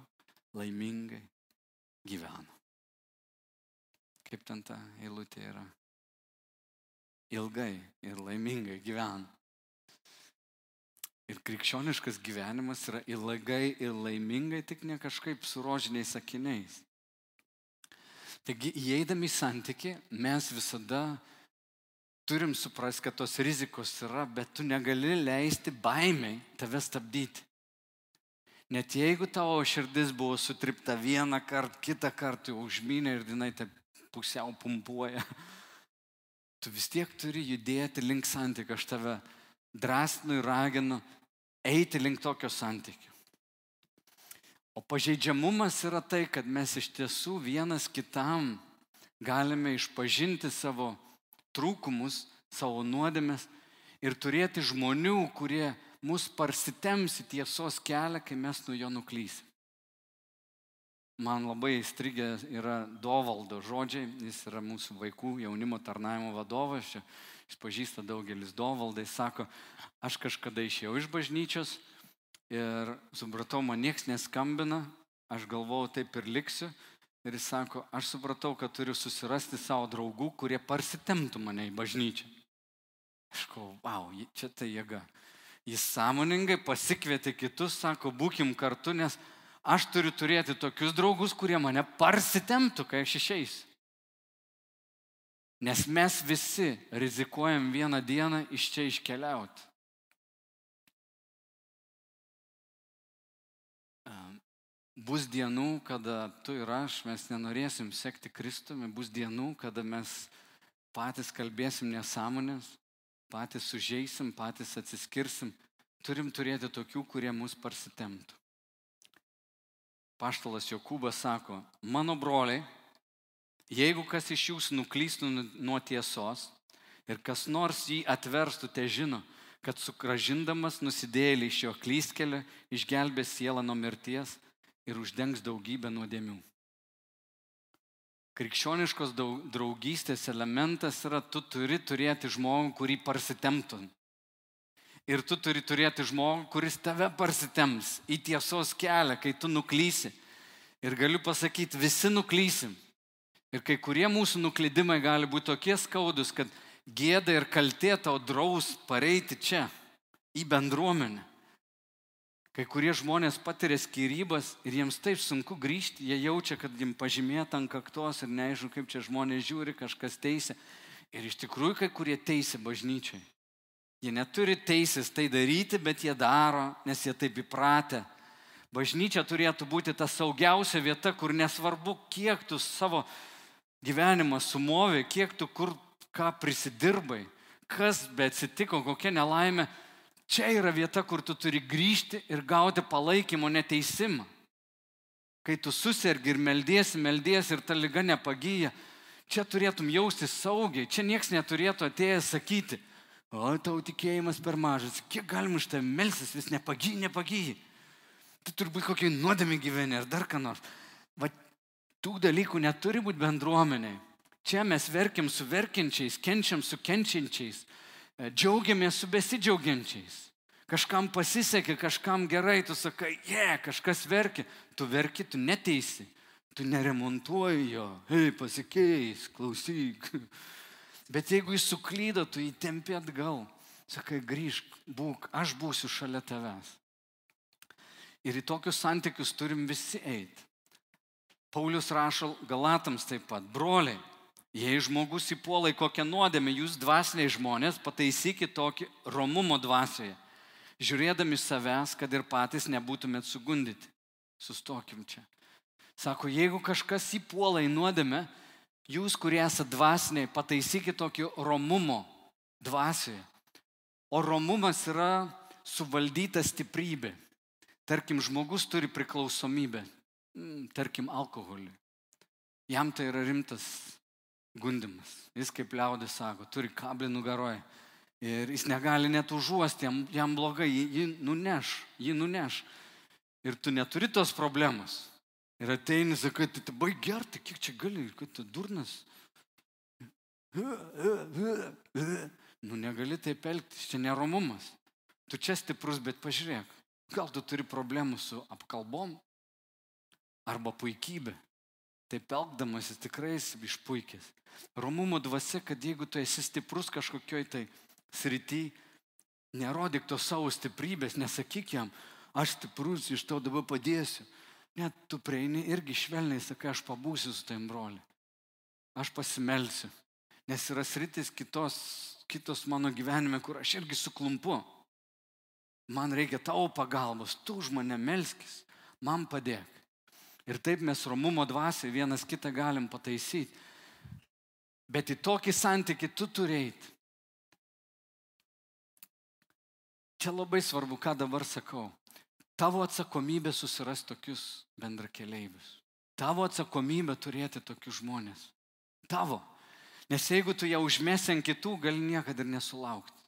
Speaker 2: laimingai gyveno. Kaip ten ta eilutė yra? Ilgai ir laimingai gyveno. Ir krikščioniškas gyvenimas yra ilgai ir laimingai, tik ne kažkaip su rožiniais sakiniais. Taigi, įeidami į santyki, mes visada turim suprasti, kad tos rizikos yra, bet tu negali leisti baimiai tave stabdyti. Net jeigu tavo širdis buvo sutripta vieną kartą, kitą kartą užmynė ir jinai taip pusiau pumpuoja, tu vis tiek turi judėti link santykių. Aš tave drąsinu ir raginu eiti link tokio santykių. O pažeidžiamumas yra tai, kad mes iš tiesų vienas kitam galime išpažinti savo trūkumus, savo nuodėmės ir turėti žmonių, kurie mus parsitemsi tiesos kelią, kai mes nuo jo nuklysim. Man labai įstrigę yra Dovaldo žodžiai, jis yra mūsų vaikų jaunimo tarnaimo vadovas, jis pažįsta daugelis Dovaldai, sako, aš kažkada išėjau iš bažnyčios ir supratau, man nieks neskambina, aš galvojau, taip ir liksiu, Ir jis sako, aš supratau, kad turiu susirasti savo draugų, kurie parsitemtų mane į bažnyčią. Aš kalbu, wow, čia tai jėga. Jis sąmoningai pasikvietė kitus, sako, būkim kartu, nes aš turiu turėti tokius draugus, kurie mane parsitemtų, kai aš išeisiu. Nes mes visi rizikuojam vieną dieną iš čia iškeliauti. Bus dienų, kada tu ir aš, mes nenorėsim sekti Kristumi, bus dienų, kada mes patys kalbėsim nesąmonės, patys sužeisim, patys atsiskirsim. Turim turėti tokių, kurie mus parsitemtų. Paštalas Jokūbas sako, mano broliai, jeigu kas iš jūsų nuklystų nuo tiesos ir kas nors jį atverstų, te žino, kad sugražindamas nusidėlį iš jo klyskelio išgelbės sielą nuo mirties ir uždengs daugybę nuodėmių. Krikščioniškos draugystės elementas yra, tu turi turėti žmogų, kurį parsitemtum. Ir tu turi turėti žmogų, kuris tave parsitems į tiesos kelią, kai tu nuklysi. Ir galiu pasakyti, visi nuklysim. Ir kai kurie mūsų nuklydimai gali būti tokie skaudus, kad gėda ir kaltė tau draus pareiti čia, į bendruomenę. Kai kurie žmonės patiria skirybas ir jiems taip sunku grįžti, jie jaučia, kad jiems pažymėta ant kaktos ir neaišku, kaip čia žmonės žiūri, kažkas teisė. Ir iš tikrųjų kai kurie teisė bažnyčiai. Jie neturi teisės tai daryti, bet jie daro, nes jie taip įpratę. Bažnyčia turėtų būti ta saugiausia vieta, kur nesvarbu, kiek tu savo gyvenimą sumovė, kiek tu kur ką prisidirbai, kas be atsitiko, kokia nelaimė, Čia yra vieta, kur tu turi grįžti ir gauti palaikymo neteisimą. Kai tu susirgi ir meldiesi, meldiesi ir ta lyga nepagyja, čia turėtum jausti saugiai, čia niekas neturėtų atėjęs sakyti, o tau tikėjimas per mažas, kiek galima iš tavęs melsis, vis nepagyja, nepagyja. Tai turbūt kokie nuodėmė gyveni ar dar ką nors. Va, tų dalykų neturi būti bendruomeniai. Čia mes verkiam su verkiančiais, kenčiam su kenčiančiais, džiaugiamės su besidžiaugiančiais. Kažkam pasisekė, kažkam gerai, tu sakai, je, yeah, kažkas verkia, tu verki, tu neteisi, tu neremontuoji jo, hei, pasikeis, klausyk. Bet jeigu jis suklydo, tu jį tempi atgal, sakai, grįžk, būk, aš būsiu šalia tavęs. Ir į tokius santykius turim visi eiti. Paulius rašo Galatams taip pat, broliai, jei žmogus įpuola į kokią nuodėmę, jūs dvasiniai žmonės, pataisykit tokį romumo dvasioje, žiūrėdami savęs, kad ir patys nebūtumėt sugundyti. Sustokim čia. Sako, jeigu kažkas įpuola į nuodėmę, jūs, kurie esate dvasiniai, pataisykit tokį romumo dvasioje. O romumas yra suvaldyta stiprybė. Tarkim, žmogus turi priklausomybę, mm, tarkim, alkoholį. Jam tai yra rimtas gundimas. Jis, kaip liaudė sako, turi kablį nugaroje. Ir jis negali net užuosti, jam, jam blogai, jį, jį nuneš, jį nuneš. Ir tu neturi tos problemos. Ir ateini, sakai, tai baig gerti, kiek čia gali, kad tu durnas. Nu negali taip elgtis, čia neromumas. Tu čia stiprus, bet pažiūrėk, gal tu turi problemų su apkalbom arba puikybė. Taip elgdamasis tikrai išpuikęs. Romumo dvasia, kad jeigu tu esi stiprus kažkokioj tai srity, nerodyk to savo stiprybės, nesakyk jam, aš stiprus, iš to dabar padėsiu. Net tu prieini irgi švelniai, sakai, aš pabūsiu su taim broliu. Aš pasimelsiu. Nes yra sritis kitos, kitos mano gyvenime, kur aš irgi suklumpu. Man reikia tavo pagalbos, tu už mane melskis, man padėk. Ir taip mes romumo dvasiai vienas kitą galim pataisyti. Bet į tokį santykį tu turėjai. Čia labai svarbu, ką dabar sakau. Tavo atsakomybė susirasti tokius bendrakeleivius. Tavo atsakomybė turėti tokius žmonės. Tavo. Nes jeigu tu ją užmesi ant kitų, gali niekada ir nesulaukti.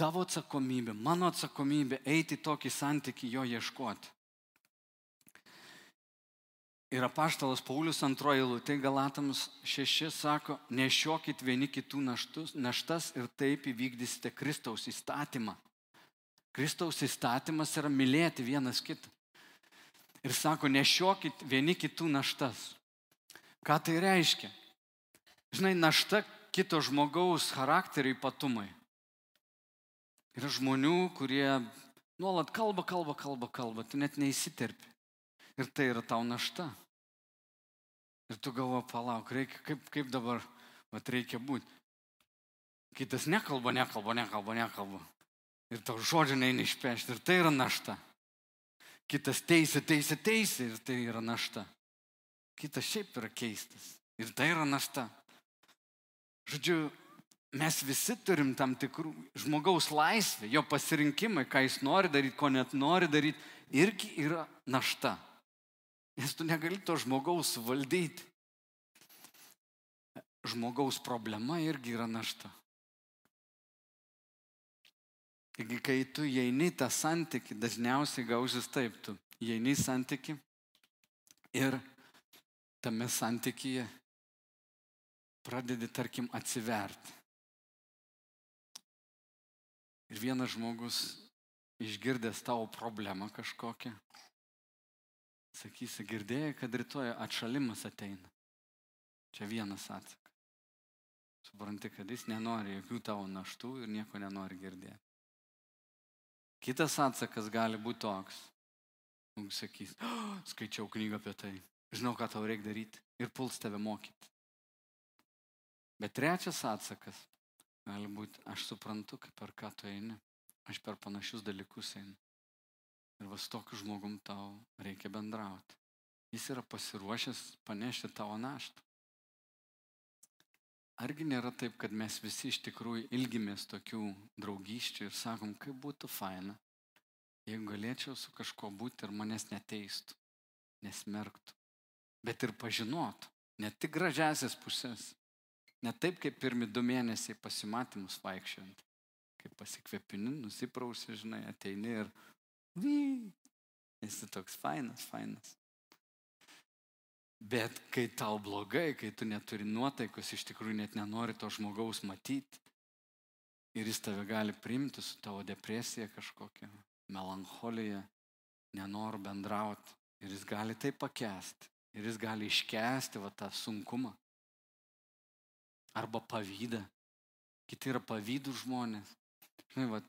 Speaker 2: Tavo atsakomybė, mano atsakomybė eiti tokį santyki jo ieškoti. Ir apaštalas Paulius antroji lūtė Galatams 6 sako, nešiokit vieni kitų naštus, naštas ir taip įvykdysite Kristaus įstatymą. Kristaus įstatymas yra mylėti vienas kitą. Ir sako, nešiokit vieni kitų naštas. Ką tai reiškia? Žinai, našta kito žmogaus charakterio ypatumai. Yra žmonių, kurie nuolat kalba, kalba, kalba, kalba, tu net neįsiterpi. Ir tai yra tau našta. Ir tu galvo, palauk, reikia, kaip, kaip dabar, mat reikia būti. Kitas nekalba, nekalba, nekalba, nekalba. Ir tau žodžio neina išpešti. Ir tai yra našta. Kitas teisė, teisė, teisė. Ir tai yra našta. Kitas šiaip yra keistas. Ir tai yra našta. Žodžiu, mes visi turim tam tikrų žmogaus laisvę, jo pasirinkimai, ką jis nori daryti, ko net nori daryti, irgi yra našta. Nes tu negali to žmogaus valdyti. Žmogaus problema irgi yra našta. Taigi, kai tu įeini tą santyki, dažniausiai gausis taip, tu įeini į santyki ir tame santykyje pradedi, tarkim, atsiverti. Ir vienas žmogus išgirdęs tavo problemą kažkokią, sakysi, girdėjai, kad rytoj atšalimas ateina. Čia vienas atsakas. Supranti, kad jis nenori jokių tavo naštų ir nieko nenori girdėti. Kitas atsakas gali būti toks. Jis sakys, oh, skaičiau knygą apie tai, žinau, ką tau reikia daryti ir puls tave mokyti. Bet trečias atsakas gali būti, aš suprantu, per ką tu eini, aš per panašius dalykus einu. Ir vas tokiu žmogum tau reikia bendrauti. Jis yra pasiruošęs panešti tavo naštą. Argi nėra taip, kad mes visi iš tikrųjų ilgimės tokių draugyščių ir sakom, kaip būtų faina, jeigu galėčiau su kažkuo būti ir manęs neteistų, nesmerktų, bet ir pažinotų, ne tik gražiasias pusės, Ne taip, kaip pirmi du mėnesiai pasimatymus vaikščiant. Kaip pasikvėpini, nusiprausi, žinai, ateini ir... Vy, esi toks fainas, fainas. Bet kai tau blogai, kai tu neturi nuotaikos, iš tikrųjų net nenori to žmogaus matyti. Ir jis tave gali priimti su tavo depresija kažkokia, melancholija, nenori bendrauti. Ir jis gali tai pakęsti. Ir jis gali iškesti va tą sunkumą arba pavydą. Kiti yra pavydų žmonės. Žinai, va,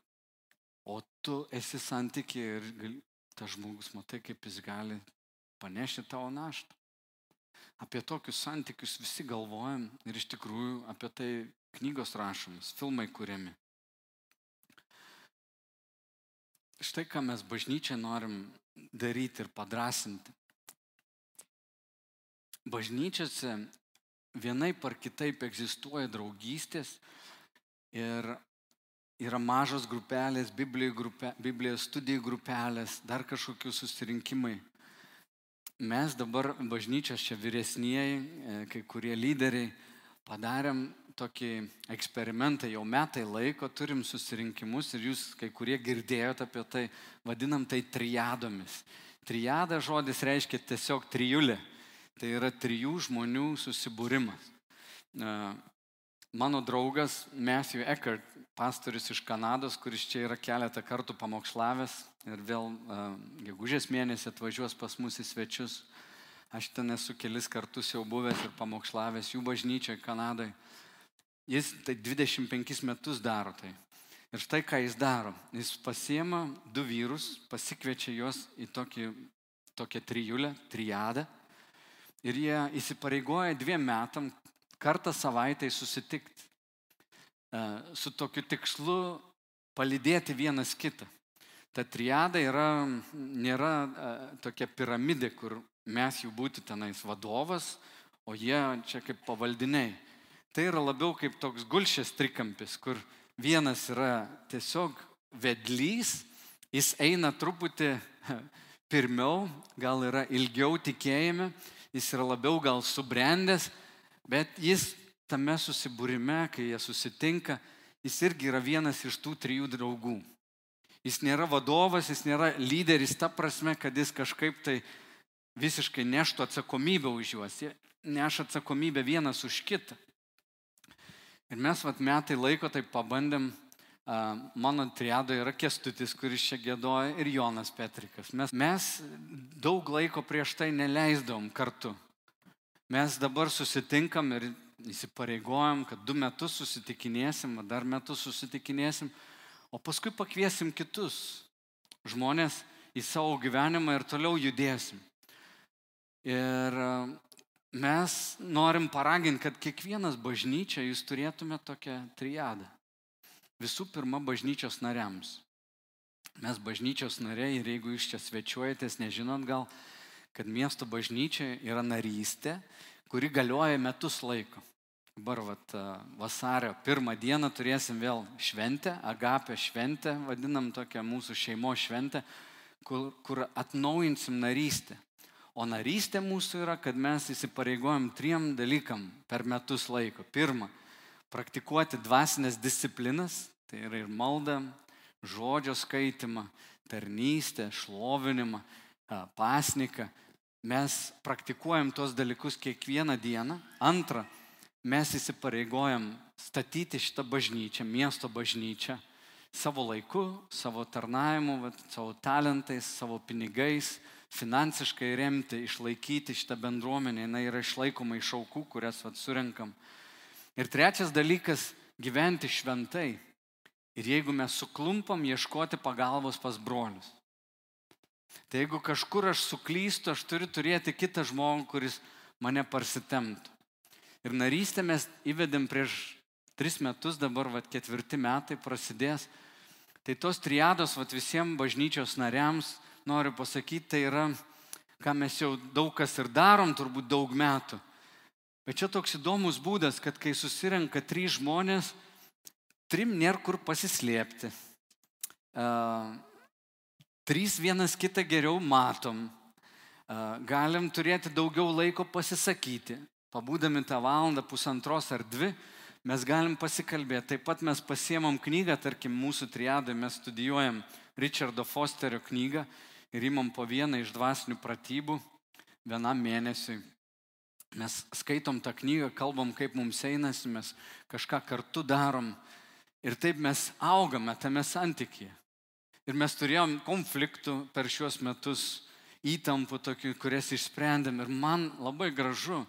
Speaker 2: o tu esi santykė ir tas žmogus, matai, kaip jis gali panešti tavo naštą. Apie tokius santykius visi galvojam ir iš tikrųjų apie tai knygos rašomas, filmai kuriami. Štai ką mes bažnyčiai norim daryti ir padrasinti. Bažnyčiose vienai par kitaip egzistuoja draugystės ir yra mažos grupelės, Biblijos, grupė, Biblijos studijų grupelės, dar kažkokių susirinkimai. Mes dabar bažnyčios čia vyresnieji, e, kai kurie lyderiai, padarėm tokį eksperimentą, jau metai laiko turim susirinkimus ir jūs kai kurie girdėjote apie tai, vadinam tai triadomis. Triada žodis reiškia tiesiog trijulė. Tai yra trijų žmonių susibūrimas. Mano draugas Matthew Eckert, pastorius iš Kanados, kuris čia yra keletą kartų pamokšlavęs ir vėl gegužės mėnesį atvažiuos pas mus į svečius. Aš ten esu kelis kartus jau buvęs ir pamokšlavęs jų bažnyčioje Kanadoje. Jis tai 25 metus daro tai. Ir štai ką jis daro. Jis pasiema du vyrus, pasikviečia juos į tokį, tokią trijulę, triadą. Ir jie įsipareigoja dviem metam kartą savaitai susitikti. E, su tokiu tikslu palydėti vienas kitą. Ta triada yra, nėra e, tokia piramidė, kur mes jų būti tenais vadovas, o jie čia kaip pavaldiniai. Tai yra labiau kaip toks gulšės trikampis, kur vienas yra tiesiog vedlys, jis eina truputį pirmiau, gal yra ilgiau tikėjime, jis yra labiau gal subrendęs, bet jis tame susibūrime, kai jie susitinka, jis irgi yra vienas iš tų trijų draugų. Jis nėra vadovas, jis nėra lyderis ta prasme, kad jis kažkaip tai visiškai neštų atsakomybę už juos. Jie neša atsakomybę vienas už kitą. Ir mes vat metai laiko taip pabandėm, mano triado yra Kestutis, kuris čia gėdoja, ir Jonas Petrikas. Mes, mes daug laiko prieš tai neleisdavom kartu. Mes dabar susitinkam ir įsipareigojam, kad du metus susitikinėsim, dar metus susitikinėsim, o paskui pakviesim kitus žmonės į savo gyvenimą ir toliau judėsim. Ir mes norim paraginti, kad kiekvienas bažnyčia jūs turėtume tokią triadą. Visų pirma, bažnyčios nariams. Mes bažnyčios nariai ir jeigu jūs čia svečiuojatės, nežinot gal, kad miesto bažnyčia yra narystė, kuri galioja metus laiko. Dabar vat, vasario pirmą dieną turėsim vėl šventę, agapę šventę, vadinam tokią mūsų šeimos šventę, kur, kur atnaujinsim narystę. O narystė mūsų yra, kad mes įsipareigojam triem dalykam per metus laiko. Pirma, praktikuoti dvasinės disciplinas, tai yra ir malda, žodžio skaitimą, tarnystę, šlovinimą, pasniką. Mes praktikuojam tos dalykus kiekvieną dieną. Antra, mes įsipareigojam statyti šitą bažnyčią, miesto bažnyčią savo laiku, savo tarnavimu, savo talentais, savo pinigais, finansiškai remti, išlaikyti šitą bendruomenę, jinai yra išlaikoma iš aukų, kurias vat, surinkam. Ir trečias dalykas - gyventi šventai. Ir jeigu mes suklumpam, ieškoti pagalbos pas brolius. Tai jeigu kažkur aš suklystu, aš turiu turėti kitą žmogų, kuris mane parsitemtų. Ir narystę mes įvedėm prieš tris metus, dabar vat, ketvirti metai prasidės. Tai tos triados vat, visiems bažnyčios nariams noriu pasakyti, tai yra, ką mes jau daug kas ir darom, turbūt daug metų. Bet čia toks įdomus būdas, kad kai susirenka trys žmonės, trim nėra kur pasislėpti. Uh, trys vienas kitą geriau matom. Galim turėti daugiau laiko pasisakyti. Pabūdami tą valandą, pusantros ar dvi, mes galim pasikalbėti. Taip pat mes pasiemam knygą, tarkim, mūsų triadai mes studijuojam Richardo Fosterio knygą ir imam po vieną iš dvasinių pratybų vienam mėnesiui. Mes skaitom tą knygą, kalbam, kaip mums einasi, mes kažką kartu darom ir taip mes augame tame santykėje. Ir mes turėjom konfliktų per šiuos metus, įtampų tokių, kurias išsprendėm. Ir man labai gražu,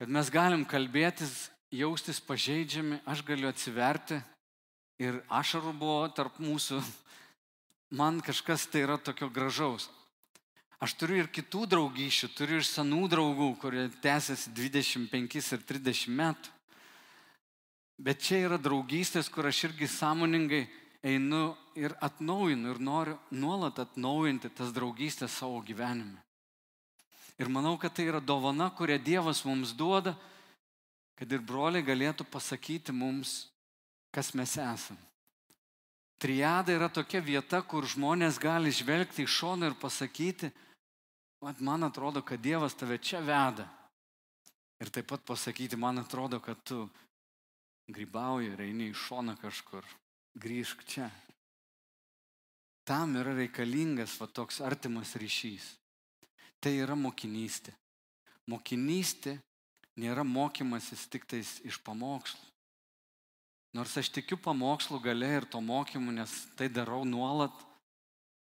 Speaker 2: kad mes galim kalbėtis, jaustis pažeidžiami, aš galiu atsiverti ir ašarų buvo tarp mūsų man kažkas tai yra tokio gražaus. Aš turiu ir kitų draugyšių, turiu ir senų draugų, kurie tęsiasi 25 ir 30 metų. Bet čia yra draugystės, kur aš irgi sąmoningai einu ir atnaujinu ir noriu nuolat atnaujinti tas draugystės savo gyvenime. Ir manau, kad tai yra dovana, kurią Dievas mums duoda, kad ir broliai galėtų pasakyti mums, kas mes esame. Triada yra tokia vieta, kur žmonės gali žvelgti iš šono ir pasakyti, man atrodo, kad Dievas tave čia veda. Ir taip pat pasakyti, man atrodo, kad tu grybauji ir eini į šoną kažkur. Grįžk čia. Tam yra reikalingas va toks artimas ryšys. Tai yra mokinystė. Mokinystė nėra mokymasis tik tais iš pamokslų. Nors aš tikiu pamokslų gale ir to mokymu, nes tai darau nuolat,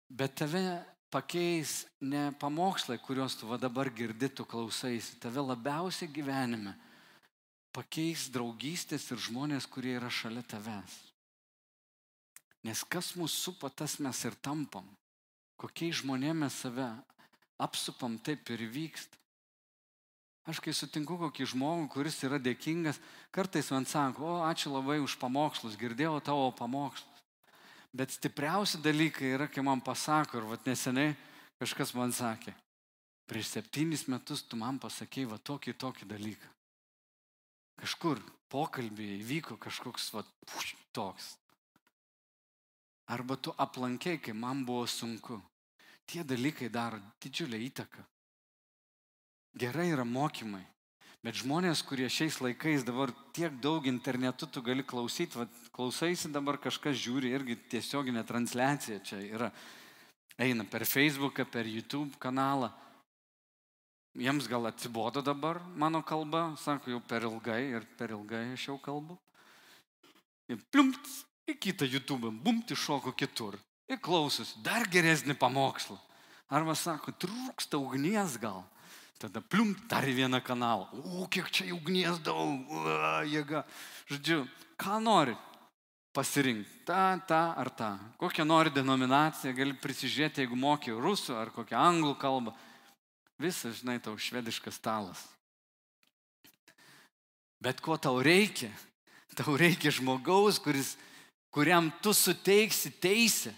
Speaker 2: bet tave pakeis ne pamokslai, kuriuos tu va dabar girdi, tu klausaisi, tave labiausiai gyvenime pakeis draugystės ir žmonės, kurie yra šalia tavęs. Nes kas mūsų supa, tas mes ir tampam. Kokiais žmonėmis save apsupam, taip ir vyksta. Aš kai sutinku kokį žmogų, kuris yra dėkingas, kartais man sako, o ačiū labai už pamokslus, girdėjau tavo pamokslus. Bet stipriausi dalykai yra, kai man pasako, ir vat neseniai kažkas man sakė, prieš septynis metus tu man pasakėjai va tokį tokį dalyką. Kažkur pokalbėje įvyko kažkoks va puš, toks. Arba tu aplankiai, kai man buvo sunku. Tie dalykai daro didžiulę įtaką. Gerai yra mokymai. Bet žmonės, kurie šiais laikais dabar tiek daug internetu tu gali klausyti, va, klausaisi dabar kažkas žiūri, irgi tiesioginė transliacija čia yra. Eina per Facebooką, per YouTube kanalą. Jiems gal atsibodo dabar mano kalba, sako, jau per ilgai ir per ilgai aš jau kalbu. Ir pliumpt į kitą YouTube, bumt iššoko kitur. Ir klausosi, dar geresnį pamokslą. Arba sako, trūksta ugnies gal. Tada plium, dar vieną kanalą. O, kiek čia ugnies daug, o, jėga. Žodžiu, ką nori pasirinkti. Ta, ta ar ta. Kokią nori denominaciją, gali prisižiūrėti, jeigu moki rusų ar kokią anglų kalbą. Visas, žinai, tau švediškas stalas. Bet ko tau reikia? Tau reikia žmogaus, kuris, kuriam tu suteiksi teisę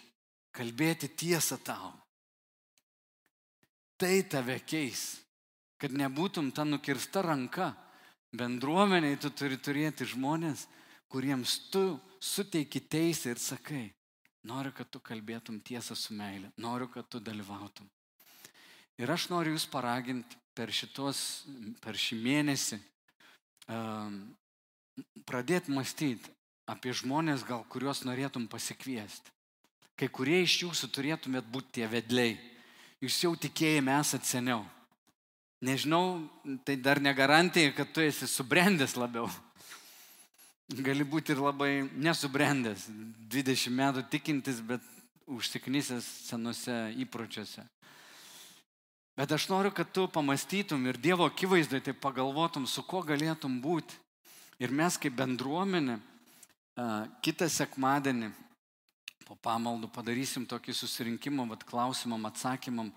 Speaker 2: kalbėti tiesą tau. Tai tave keis kad nebūtum ta nukirsta ranka. Bendruomeniai tu turi turėti žmonės, kuriems tu suteiki teisę ir sakai, noriu, kad tu kalbėtum tiesą su meilė, noriu, kad tu dalyvautum. Ir aš noriu jūs paraginti per, šitos, per šį mėnesį um, pradėti mąstyti apie žmonės, gal kuriuos norėtum pasikviesti. Kai kurie iš jūsų turėtumėt būti tie vedliai. Jūs jau tikėjime esate seniau. Nežinau, tai dar negarantija, kad tu esi subrendęs labiau. Gali būti ir labai nesubrendęs, 20 metų tikintis, bet užsiknysęs senose įpročiuose. Bet aš noriu, kad tu pamastytum ir Dievo akivaizdoje tai pagalvotum, su kuo galėtum būti. Ir mes kaip bendruomenė kitą sekmadienį po pamaldų padarysim tokį susirinkimą, vad klausimam, atsakymam,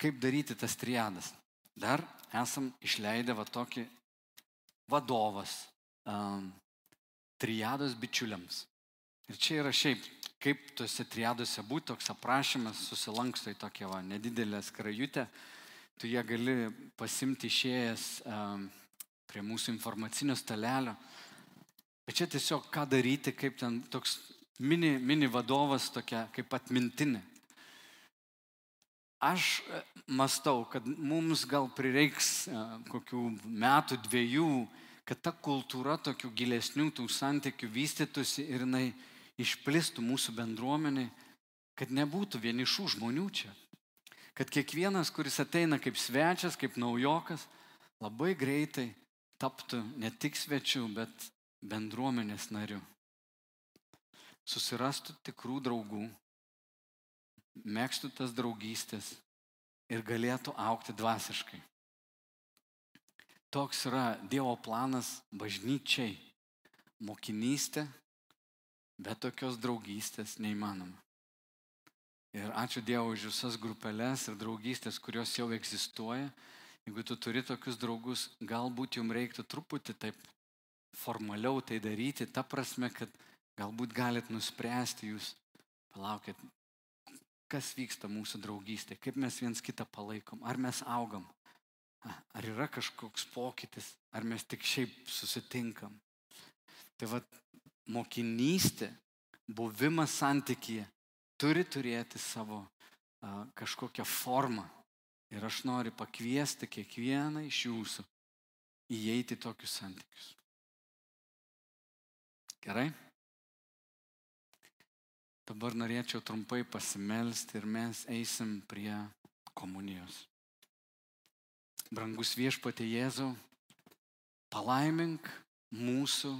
Speaker 2: kaip daryti tas triadas. Dar esam išleidę va tokį vadovas um, triados bičiuliams. Ir čia yra šiaip, kaip tuose triadose būtų toks aprašymas, susilanksto į tokią va, nedidelę skrajutę, tu ją gali pasimti išėjęs um, prie mūsų informacinio stalelio. Bet čia tiesiog ką daryti, kaip ten toks mini, mini vadovas, tokia kaip atmintinė. Aš e, mastau, kad mums gal prireiks e, kokių metų, dviejų, kad ta kultūra tokių gilesnių tų santykių vystytųsi ir jinai išplistų mūsų bendruomeniai, kad nebūtų vienišų žmonių čia. Kad kiekvienas, kuris ateina kaip svečias, kaip naujokas, labai greitai taptų ne tik svečiu, bet bendruomenės nariu. Susirastų tikrų draugų, mėgstų tas draugystės ir galėtų aukti dvasiškai. Toks yra Dievo planas bažnyčiai. Mokinystė, bet tokios draugystės neįmanoma. Ir ačiū Dievui už visas grupelės ir draugystės, kurios jau egzistuoja. Jeigu tu turi tokius draugus, galbūt jums reiktų truputį taip formaliau tai daryti, ta prasme, kad galbūt galit nuspręsti jūs, palaukit, kas vyksta mūsų draugystė, kaip mes viens kitą palaikom, ar mes augam, ar yra kažkoks pokytis, ar mes tik šiaip susitinkam. Tai vad, mokinystė, buvimas santykyje turi turėti savo a, kažkokią formą. Ir aš noriu pakviesti kiekvieną iš jūsų įeiti į tokius santykius. Gerai? Dabar norėčiau trumpai pasimelsti ir mes eisim prie komunijos. Brangus viešpatė Jėzau, palaimink mūsų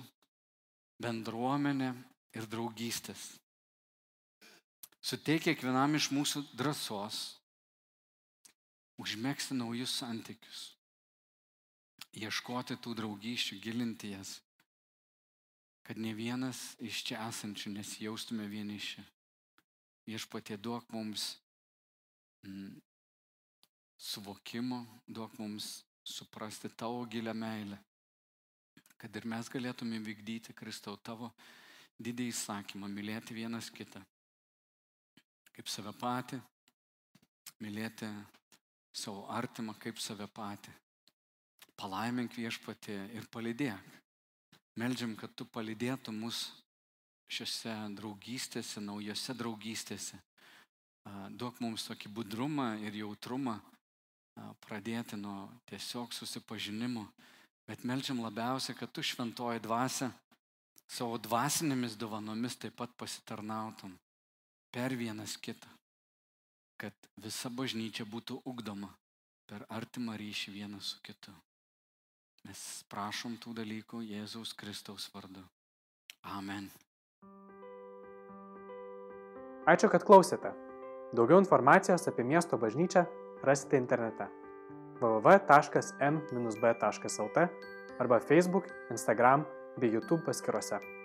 Speaker 2: bendruomenę ir draugystės. Suteik kiekvienam iš mūsų drąsos užmėgsti naujus santykius, ieškoti tų draugysčių, gilinti jas, kad ne vienas iš čia esančių nesijaustume vieniši. Viešpatie duok mums mm, suvokimo, duok mums suprasti tavo gilę meilę, kad ir mes galėtume vykdyti Kristau tavo didį įsakymą, mylėti vienas kitą kaip save patį, mylėti savo artimą kaip save patį. Palaimink viešpatį ir palydėk. Meldžiam, kad tu palydėtų mus šiuose draugystėse, naujose draugystėse. Duok mums tokį budrumą ir jautrumą pradėti nuo tiesiog susipažinimo, bet melčiam labiausiai, kad tu šventoji dvasia savo dvasinėmis dovanomis taip pat pasitarnautum per vienas kitą, kad visa bažnyčia būtų ugdoma per artimą ryšį vienas su kitu. Mes prašom tų dalykų Jėzaus Kristaus vardu. Amen.
Speaker 1: Ačiū, kad klausėte. Daugiau informacijos apie miesto bažnyčią rasite internete www.m-b.lt arba Facebook, Instagram bei YouTube paskiruose.